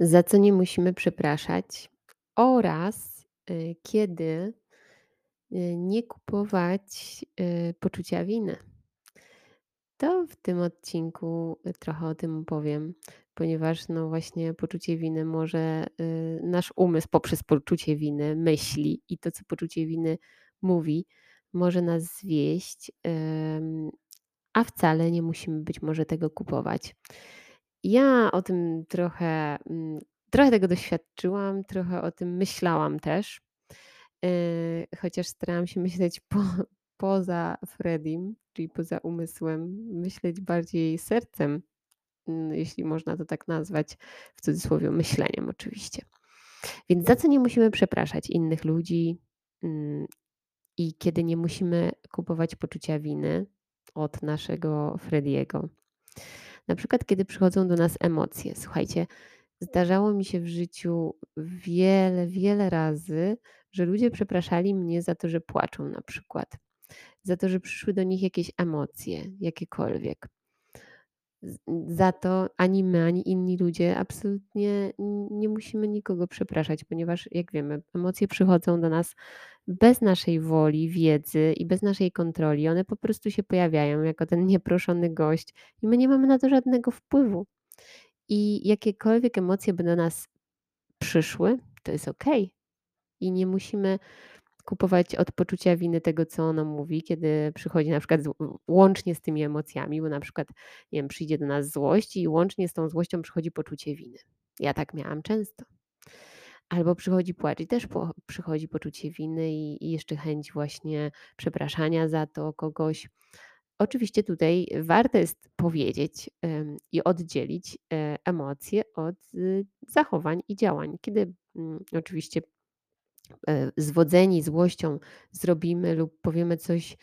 Za co nie musimy przepraszać oraz, y, kiedy, y, nie kupować, y, poczucia winy. To w tym odcinku, trochę o tym opowiem, ponieważ, no, właśnie poczucie winy może nasz umysł poprzez poczucie winy myśli i to, co poczucie winy mówi, może nas zwieść, a wcale nie musimy być może tego kupować. Ja o tym trochę, mm, trochę tego doświadczyłam, trochę o tym myślałam też, yy, chociaż starałam się myśleć po poza Freddym, czyli poza umysłem, myśleć bardziej sercem, mm, jeśli można to tak nazwać, w cudzysłowie myśleniem oczywiście. Więc za co nie musimy przepraszać innych ludzi, mm, i kiedy nie musimy kupować poczucia winy od naszego Freddiego. Na przykład, kiedy przychodzą do nas emocje. Słuchajcie, zdarzało mi się w życiu wiele, wiele razy, że ludzie przepraszali mnie za to, że płaczą na przykład. Za to, że przyszły do nich jakieś emocje, jakiekolwiek. Za to ani my, ani inni ludzie absolutnie nie musimy nikogo przepraszać, ponieważ jak wiemy, emocje przychodzą do nas bez naszej woli, wiedzy i bez naszej kontroli. One po prostu się pojawiają jako ten nieproszony gość i my nie mamy na to żadnego wpływu. I jakiekolwiek emocje by do nas przyszły, to jest okej. I nie musimy kupować od poczucia winy tego, co ono mówi, kiedy przychodzi na przykład z łącznie z tymi emocjami, bo na przykład, nie wiem, przyjdzie do nas złość i łącznie z tą złością przychodzi poczucie winy. Ja tak miałam często. Albo przychodzi płacz i też po przychodzi poczucie winy i i jeszcze chęć właśnie przepraszania za to kogoś. Oczywiście tutaj warto jest powiedzieć, i oddzielić, e, emocje od, y, zachowań i działań. Kiedy, mm, oczywiście zwodzeni złością zrobimy lub powiemy coś,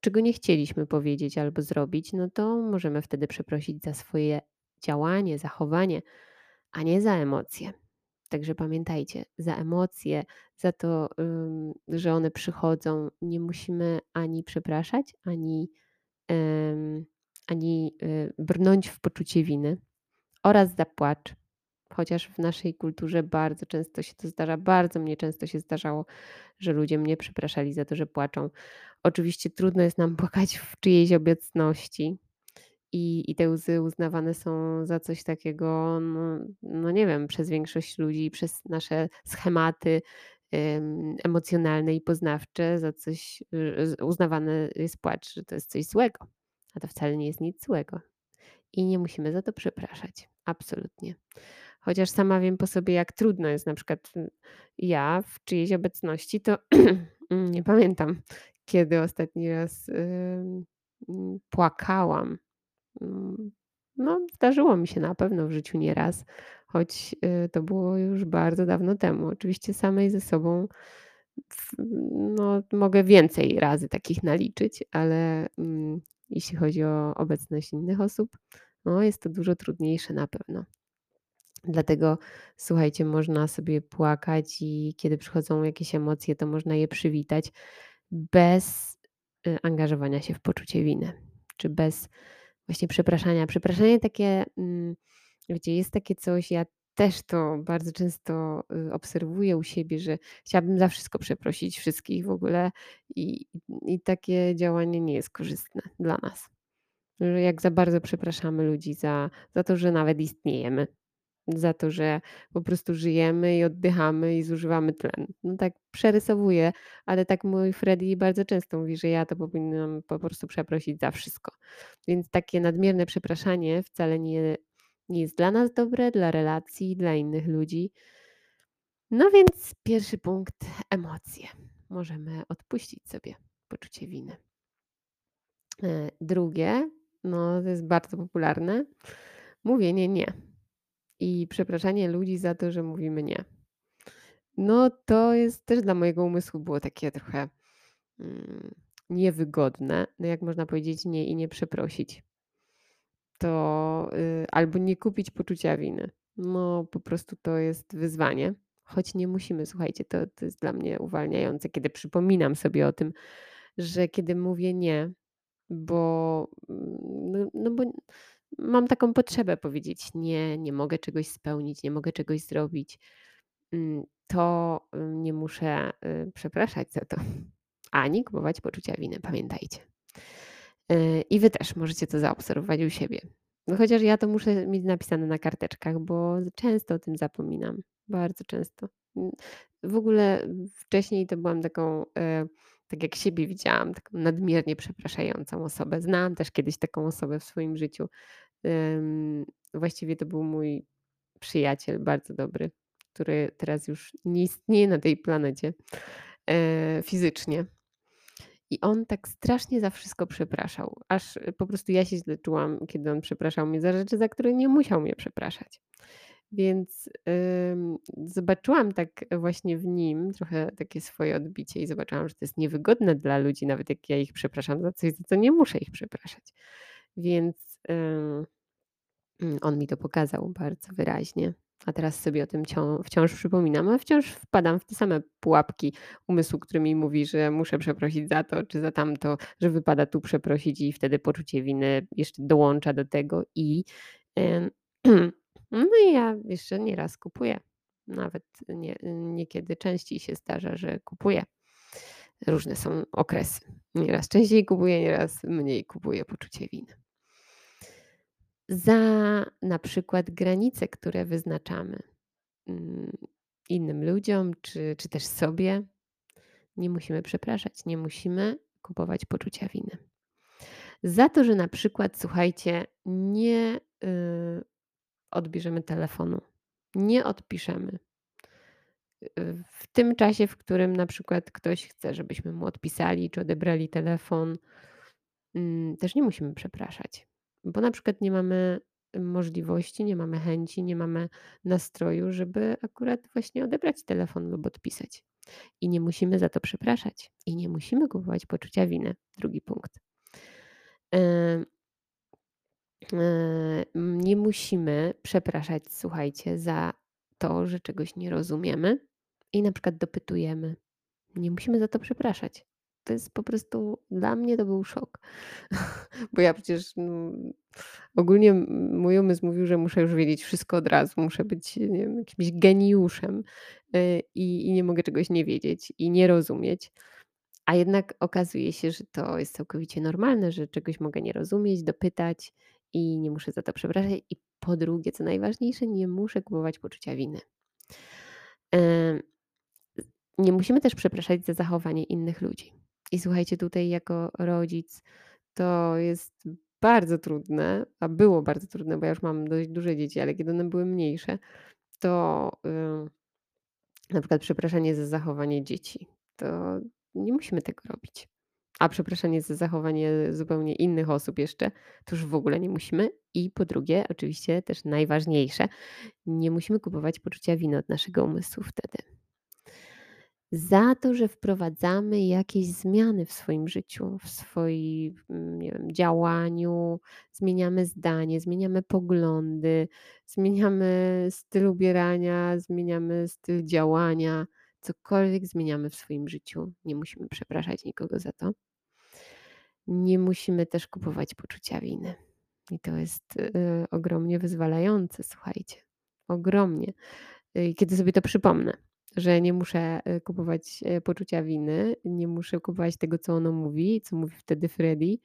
czego nie chcieliśmy powiedzieć albo zrobić, no to możemy wtedy przeprosić za swoje działanie, zachowanie, a nie za emocje. Także pamiętajcie, za emocje, za to, że one przychodzą, nie musimy ani przepraszać, ani, ani, y, brnąć w poczucie winy oraz za płacz. Chociaż w naszej kulturze bardzo często się to zdarza, bardzo mnie często się zdarzało, że ludzie mnie przepraszali za to, że płaczą. Oczywiście trudno jest nam płakać w czyjejś obecności i i te łzy uznawane są za coś takiego, no no nie wiem, przez większość ludzi, przez nasze schematy, ym, emocjonalne i poznawcze za coś, y, uznawane jest płacz, że to jest coś złego, a to wcale nie jest nic złego i nie musimy za to przepraszać, absolutnie. Chociaż sama wiem po sobie, jak trudno jest na przykład, y, ja w czyjejś obecności, to mm, nie pamiętam, kiedy ostatni raz, mm, płakałam. Mm, no, zdarzyło mi się na pewno w życiu nieraz, choć, y, to było już bardzo dawno temu. Oczywiście samej ze sobą no, mogę więcej razy takich naliczyć, ale, mm, jeśli chodzi o obecność innych osób, no, jest to dużo trudniejsze na pewno. Dlatego słuchajcie, można sobie płakać i kiedy przychodzą jakieś emocje, to można je przywitać bez, y, angażowania się w poczucie winy, czy bez właśnie przepraszania. Przepraszanie takie, mm, wiecie, jest takie coś, ja też to bardzo często, y, obserwuję u siebie, że chciałabym za wszystko przeprosić wszystkich w ogóle i i takie działanie nie jest korzystne dla nas. Że jak za bardzo przepraszamy ludzi za za to, że nawet istniejemy, za to, że po prostu żyjemy i oddychamy i zużywamy tlen. No tak przerysowuję, ale tak mój Freddy bardzo często mówi, że ja to powinnam po prostu przeprosić za wszystko. Więc takie nadmierne przepraszanie wcale nie nie jest dla nas dobre, dla relacji, dla innych ludzi. No więc pierwszy punkt emocje. Możemy odpuścić sobie poczucie winy. E, drugie, no to jest bardzo popularne, mówienie nie i przepraszanie ludzi za to, że mówimy nie. No to jest też dla mojego umysłu było takie trochę, mm, niewygodne. No jak można powiedzieć nie i nie przeprosić? To, y, albo nie kupić poczucia winy. No po prostu to jest wyzwanie, choć nie musimy, słuchajcie, to to jest dla mnie uwalniające, kiedy przypominam sobie o tym, że kiedy mówię nie, bo, mm, no no bo mam taką potrzebę powiedzieć: "Nie, nie mogę czegoś spełnić, nie mogę czegoś zrobić", mm, to, y, nie muszę, y, przepraszać za to, ani kupować poczucia winy, pamiętajcie. Y, I wy też możecie to zaobserwować u siebie. No chociaż ja to muszę mieć napisane na karteczkach, bo często o tym zapominam, bardzo często. W ogóle wcześniej to byłam taką, tak jak siebie widziałam, taką nadmiernie przepraszającą osobę. Znałam też kiedyś taką osobę w swoim życiu. Właściwie to był mój przyjaciel bardzo dobry, który teraz już nie istnieje na tej planecie, e, fizycznie. I on tak strasznie za wszystko przepraszał, aż po prostu ja się źle czułam, kiedy on przepraszał mnie za rzeczy, za które nie musiał mnie przepraszać. Więc, ym, zobaczyłam tak właśnie w nim trochę takie swoje odbicie i zobaczyłam, że to jest niewygodne dla ludzi, nawet jak ja ich przepraszam za coś, za co nie muszę ich przepraszać. Więc, mm, on mi to pokazał bardzo wyraźnie, a teraz sobie o tym cią wciąż przypominam, a wciąż wpadam w te same pułapki umysłu, który mi mówi, że muszę przeprosić za to czy za tamto, że wypada tu przeprosić i wtedy poczucie winy jeszcze dołącza do tego i, ym, no i ja jeszcze nieraz kupuję. Nawet nie niekiedy częściej się zdarza, że kupuję. Różne są okresy. Nieraz częściej kupuję, nieraz mniej kupuję poczucie winy. Za na przykład granice, które wyznaczamy, mm, innym ludziom czy czy też sobie, nie musimy przepraszać, nie musimy kupować poczucia winy. Za to, że na przykład, słuchajcie, nie, y, odbierzemy telefonu, nie odpiszemy. Y, w tym czasie, w którym na przykład ktoś chce, żebyśmy mu odpisali czy odebrali telefon, mm, też nie musimy przepraszać, bo na przykład nie mamy możliwości, nie mamy chęci, nie mamy nastroju, żeby akurat właśnie odebrać telefon lub odpisać. I nie musimy za to przepraszać i nie musimy kupować poczucia winy. Drugi punkt. Yy, nie musimy przepraszać, słuchajcie, za to, że czegoś nie rozumiemy i na przykład dopytujemy. Nie musimy za to przepraszać. To jest po prostu dla mnie to był szok. Bo ja przecież no, ogólnie mój umysł mówił, że muszę już wiedzieć wszystko od razu, muszę być nie wiem, jakimś geniuszem yy, i, i nie mogę czegoś nie wiedzieć i nie rozumieć. A jednak okazuje się, że to jest całkowicie normalne, że czegoś mogę nie rozumieć, dopytać i nie muszę za to przepraszać. I po drugie, co najważniejsze, nie muszę kupować poczucia winy. Nie musimy też przepraszać za zachowanie innych ludzi. I słuchajcie, tutaj jako rodzic to jest bardzo trudne, a było bardzo trudne, bo ja już mam dość duże dzieci, ale kiedy one były mniejsze, to na przykład przepraszanie za zachowanie dzieci. To nie musimy tego robić. A przepraszanie za zachowanie zupełnie innych osób jeszcze, to już w ogóle nie musimy. I po drugie, oczywiście też najważniejsze, nie musimy kupować poczucia winy od naszego umysłu wtedy. Za to, że wprowadzamy jakieś zmiany w swoim życiu, w swoim, nie wiem, działaniu, zmieniamy zdanie, zmieniamy poglądy, zmieniamy styl ubierania, zmieniamy styl działania, cokolwiek zmieniamy w swoim życiu, nie musimy przepraszać nikogo za to. Nie musimy też kupować poczucia winy. I to jest, y, ogromnie wyzwalające, słuchajcie, ogromnie. Y, kiedy sobie to przypomnę, że nie muszę, y, kupować, poczucia winy, nie muszę kupować tego, co ono mówi, co mówi wtedy Freddie,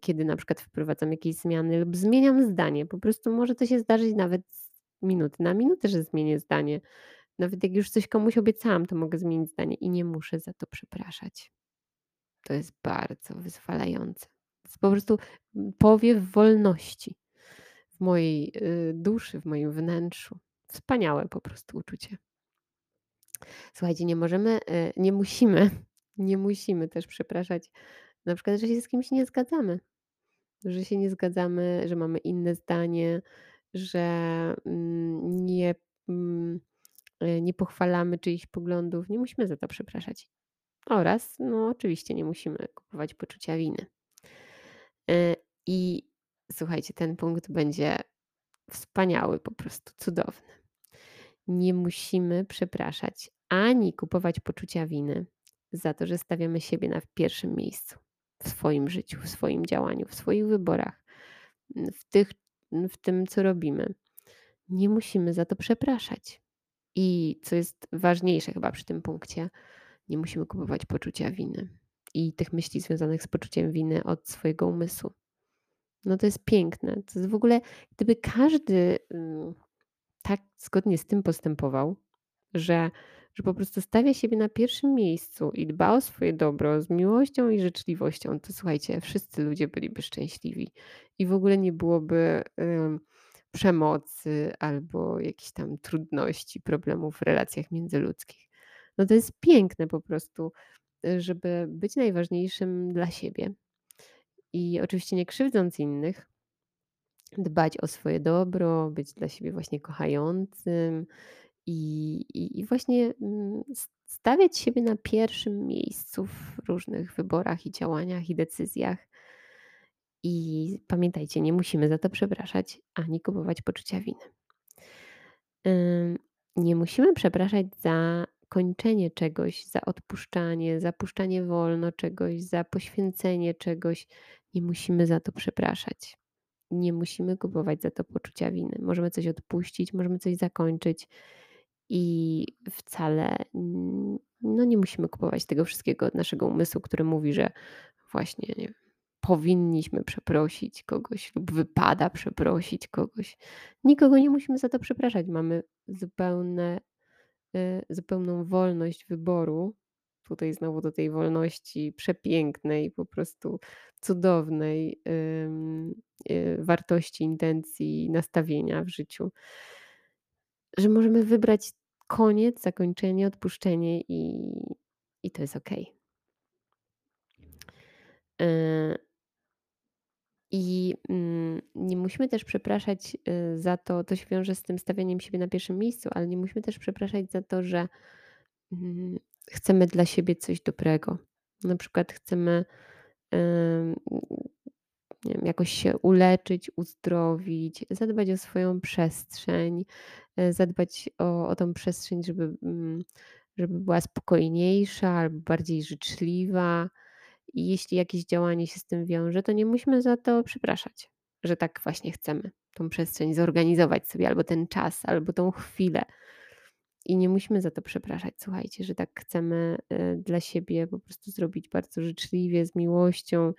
kiedy na przykład wprowadzam jakieś zmiany lub zmieniam zdanie. Po prostu może to się zdarzyć nawet z minuty na minutę, że zmienię zdanie. Nawet jak już coś komuś obiecałam, to mogę zmienić zdanie i nie muszę za to przepraszać. To jest bardzo wyzwalające. To jest po prostu powiew wolności w mojej y, duszy, w moim wnętrzu. Wspaniałe po prostu uczucie. Słuchajcie, nie możemy, y, nie musimy, nie musimy też przepraszać, na przykład, że się z kimś nie zgadzamy. Że się nie zgadzamy, że mamy inne zdanie, że mm, nie, mm, y, nie pochwalamy czyichś poglądów. Nie musimy za to przepraszać. Oraz, no oczywiście nie musimy kupować poczucia winy. Y, I słuchajcie, ten punkt będzie wspaniały, po prostu cudowny. Nie musimy przepraszać ani kupować poczucia winy za to, że stawiamy siebie na pierwszym miejscu w swoim życiu, w swoim działaniu, w swoich wyborach. w tych w tym, co robimy. Nie musimy za to przepraszać. I co jest ważniejsze chyba przy tym punkcie, nie musimy kupować poczucia winy i tych myśli związanych z poczuciem winy od swojego umysłu. No to jest piękne. To jest w ogóle, gdyby każdy mm, tak zgodnie z tym postępował, że, że po prostu stawia siebie na pierwszym miejscu i dba o swoje dobro z miłością i życzliwością, to słuchajcie, wszyscy ludzie byliby szczęśliwi i w ogóle nie byłoby przemocy albo jakichś tam trudności, problemów w relacjach międzyludzkich. No to jest piękne po prostu, y, żeby być najważniejszym dla siebie i oczywiście nie krzywdząc innych, dbać o swoje dobro, być dla siebie właśnie kochającym i, i, i właśnie mm, stawiać siebie na pierwszym miejscu w różnych wyborach i działaniach i decyzjach. I pamiętajcie, nie musimy za to przepraszać ani kupować poczucia winy. Nie musimy przepraszać za kończenie czegoś, za odpuszczanie, za puszczanie wolno czegoś, za poświęcenie czegoś. Nie musimy za to przepraszać. Nie musimy kupować za to poczucia winy. Możemy coś odpuścić, możemy coś zakończyć i wcale no nie musimy kupować tego wszystkiego od naszego umysłu, który mówi, że właśnie nie powinniśmy przeprosić kogoś lub wypada przeprosić kogoś. Nikogo nie musimy za to przepraszać. Mamy zupełne, zupełną wolność wyboru. Tutaj znowu do tej wolności przepięknej, po prostu cudownej y, wartości, intencji, nastawienia w życiu, że możemy wybrać koniec, zakończenie, odpuszczenie i, i to jest ok. I mm, nie musimy też przepraszać y, za to, to się wiąże z tym stawianiem siebie na pierwszym miejscu, ale nie musimy też przepraszać za to, że mm, chcemy dla siebie coś dobrego. Na przykład chcemy wiem, jakoś się uleczyć, uzdrowić, zadbać o swoją przestrzeń, y, zadbać o, o tą przestrzeń, żeby, mm, żeby była spokojniejsza albo bardziej życzliwa i jeśli jakieś działanie się z tym wiąże, to nie musimy za to przepraszać, że tak właśnie chcemy tą przestrzeń zorganizować sobie, albo ten czas, albo tą chwilę. I nie musimy za to przepraszać. Słuchajcie, że tak chcemy y, dla siebie po prostu zrobić bardzo życzliwie, z miłością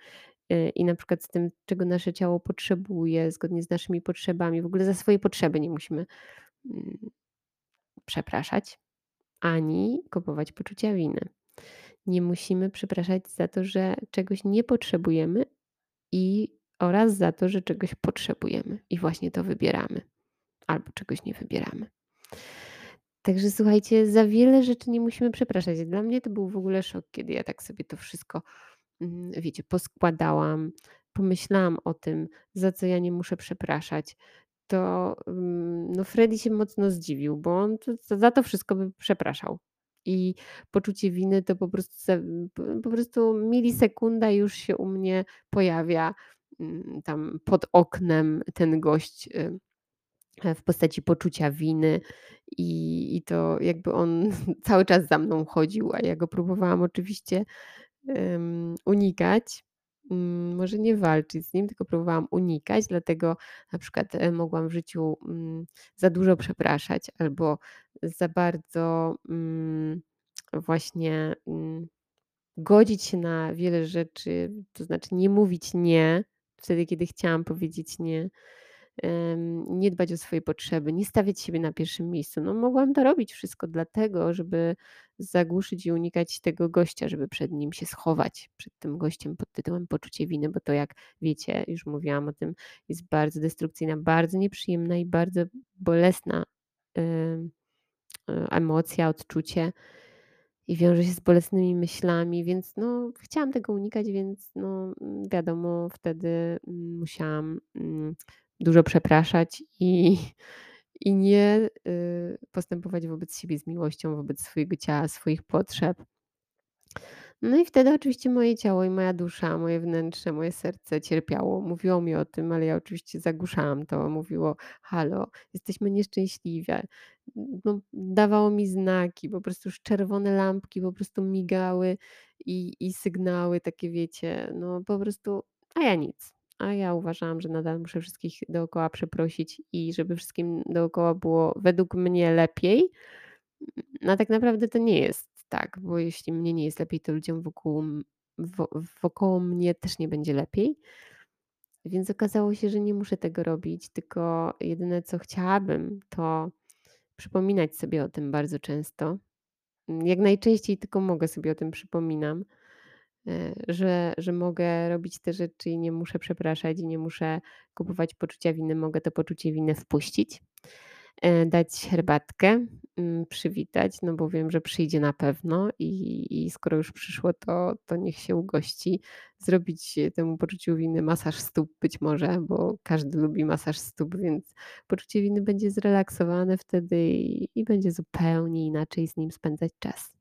y, i na przykład z tym, czego nasze ciało potrzebuje, zgodnie z naszymi potrzebami. W ogóle za swoje potrzeby nie musimy mm, przepraszać ani kupować poczucia winy. Nie musimy przepraszać za to, że czegoś nie potrzebujemy i oraz za to, że czegoś potrzebujemy i właśnie to wybieramy albo czegoś nie wybieramy. Także słuchajcie, za wiele rzeczy nie musimy przepraszać. Dla mnie to był w ogóle szok, kiedy ja tak sobie to wszystko, mm, wiecie, poskładałam, pomyślałam o tym, za co ja nie muszę przepraszać. To mm, no Freddy się mocno zdziwił, bo on to, to za to wszystko by przepraszał. I poczucie winy to po prostu, po prostu milisekunda już się u mnie pojawia mm, tam pod oknem ten gość y, e, w postaci poczucia winy i, i to jakby on cały czas za mną chodził, a ja go próbowałam oczywiście em, unikać. Może nie walczyć z nim, tylko próbowałam unikać, dlatego na przykład e, mogłam w życiu za dużo przepraszać albo za bardzo mm, właśnie mm, godzić się na wiele rzeczy, to znaczy nie mówić nie wtedy, kiedy chciałam powiedzieć nie, nie dbać o swoje potrzeby, nie stawiać siebie na pierwszym miejscu. No, mogłam to robić wszystko dlatego, żeby zagłuszyć i unikać tego gościa, żeby przed nim się schować, przed tym gościem pod tytułem poczucie winy, bo to jak wiecie, już mówiłam o tym, jest bardzo destrukcyjna, bardzo nieprzyjemna i bardzo bolesna e, emocja, odczucie i wiąże się z bolesnymi myślami, więc no, chciałam tego unikać, więc no, mm, wiadomo, wtedy mm, musiałam mm, dużo przepraszać i, i nie y, postępować wobec siebie z miłością, wobec swojego ciała, swoich potrzeb. No i wtedy oczywiście moje ciało i moja dusza, moje wnętrze, moje serce cierpiało. Mówiło mi o tym, ale ja oczywiście zagłuszałam to. Mówiło: „Halo, jesteśmy nieszczęśliwe”. No, dawało mi znaki, po prostu już czerwone lampki po prostu migały i i sygnały takie wiecie, no po prostu a ja nic. A ja uważałam, że nadal muszę wszystkich dookoła przeprosić i żeby wszystkim dookoła było według mnie lepiej. No, tak naprawdę to nie jest tak, bo jeśli mnie nie jest lepiej, to ludziom wokół m wo wokoło mnie też nie będzie lepiej. Więc okazało się, że nie muszę tego robić, tylko jedyne co chciałabym, to przypominać sobie o tym bardzo często. Hm, jak najczęściej tylko mogę sobie o tym przypominam, że że mogę robić te rzeczy i nie muszę przepraszać i nie muszę kupować poczucia winy, mogę to poczucie winy wpuścić, e, dać herbatkę, hm, przywitać, no bo wiem, że przyjdzie na pewno i i skoro już przyszło, to to niech się ugości. Zrobić temu poczuciu winy masaż stóp być może, bo każdy lubi masaż stóp, więc poczucie winy będzie zrelaksowane wtedy i i będzie zupełnie inaczej z nim spędzać czas.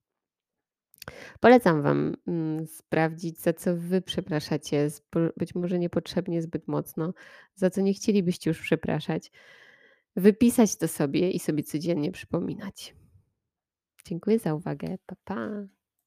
Polecam Wam, mm, sprawdzić, za co Wy przepraszacie, być może niepotrzebnie zbyt mocno, za co nie chcielibyście już przepraszać. Wypisać to sobie i sobie codziennie przypominać. Dziękuję za uwagę. Pa, pa.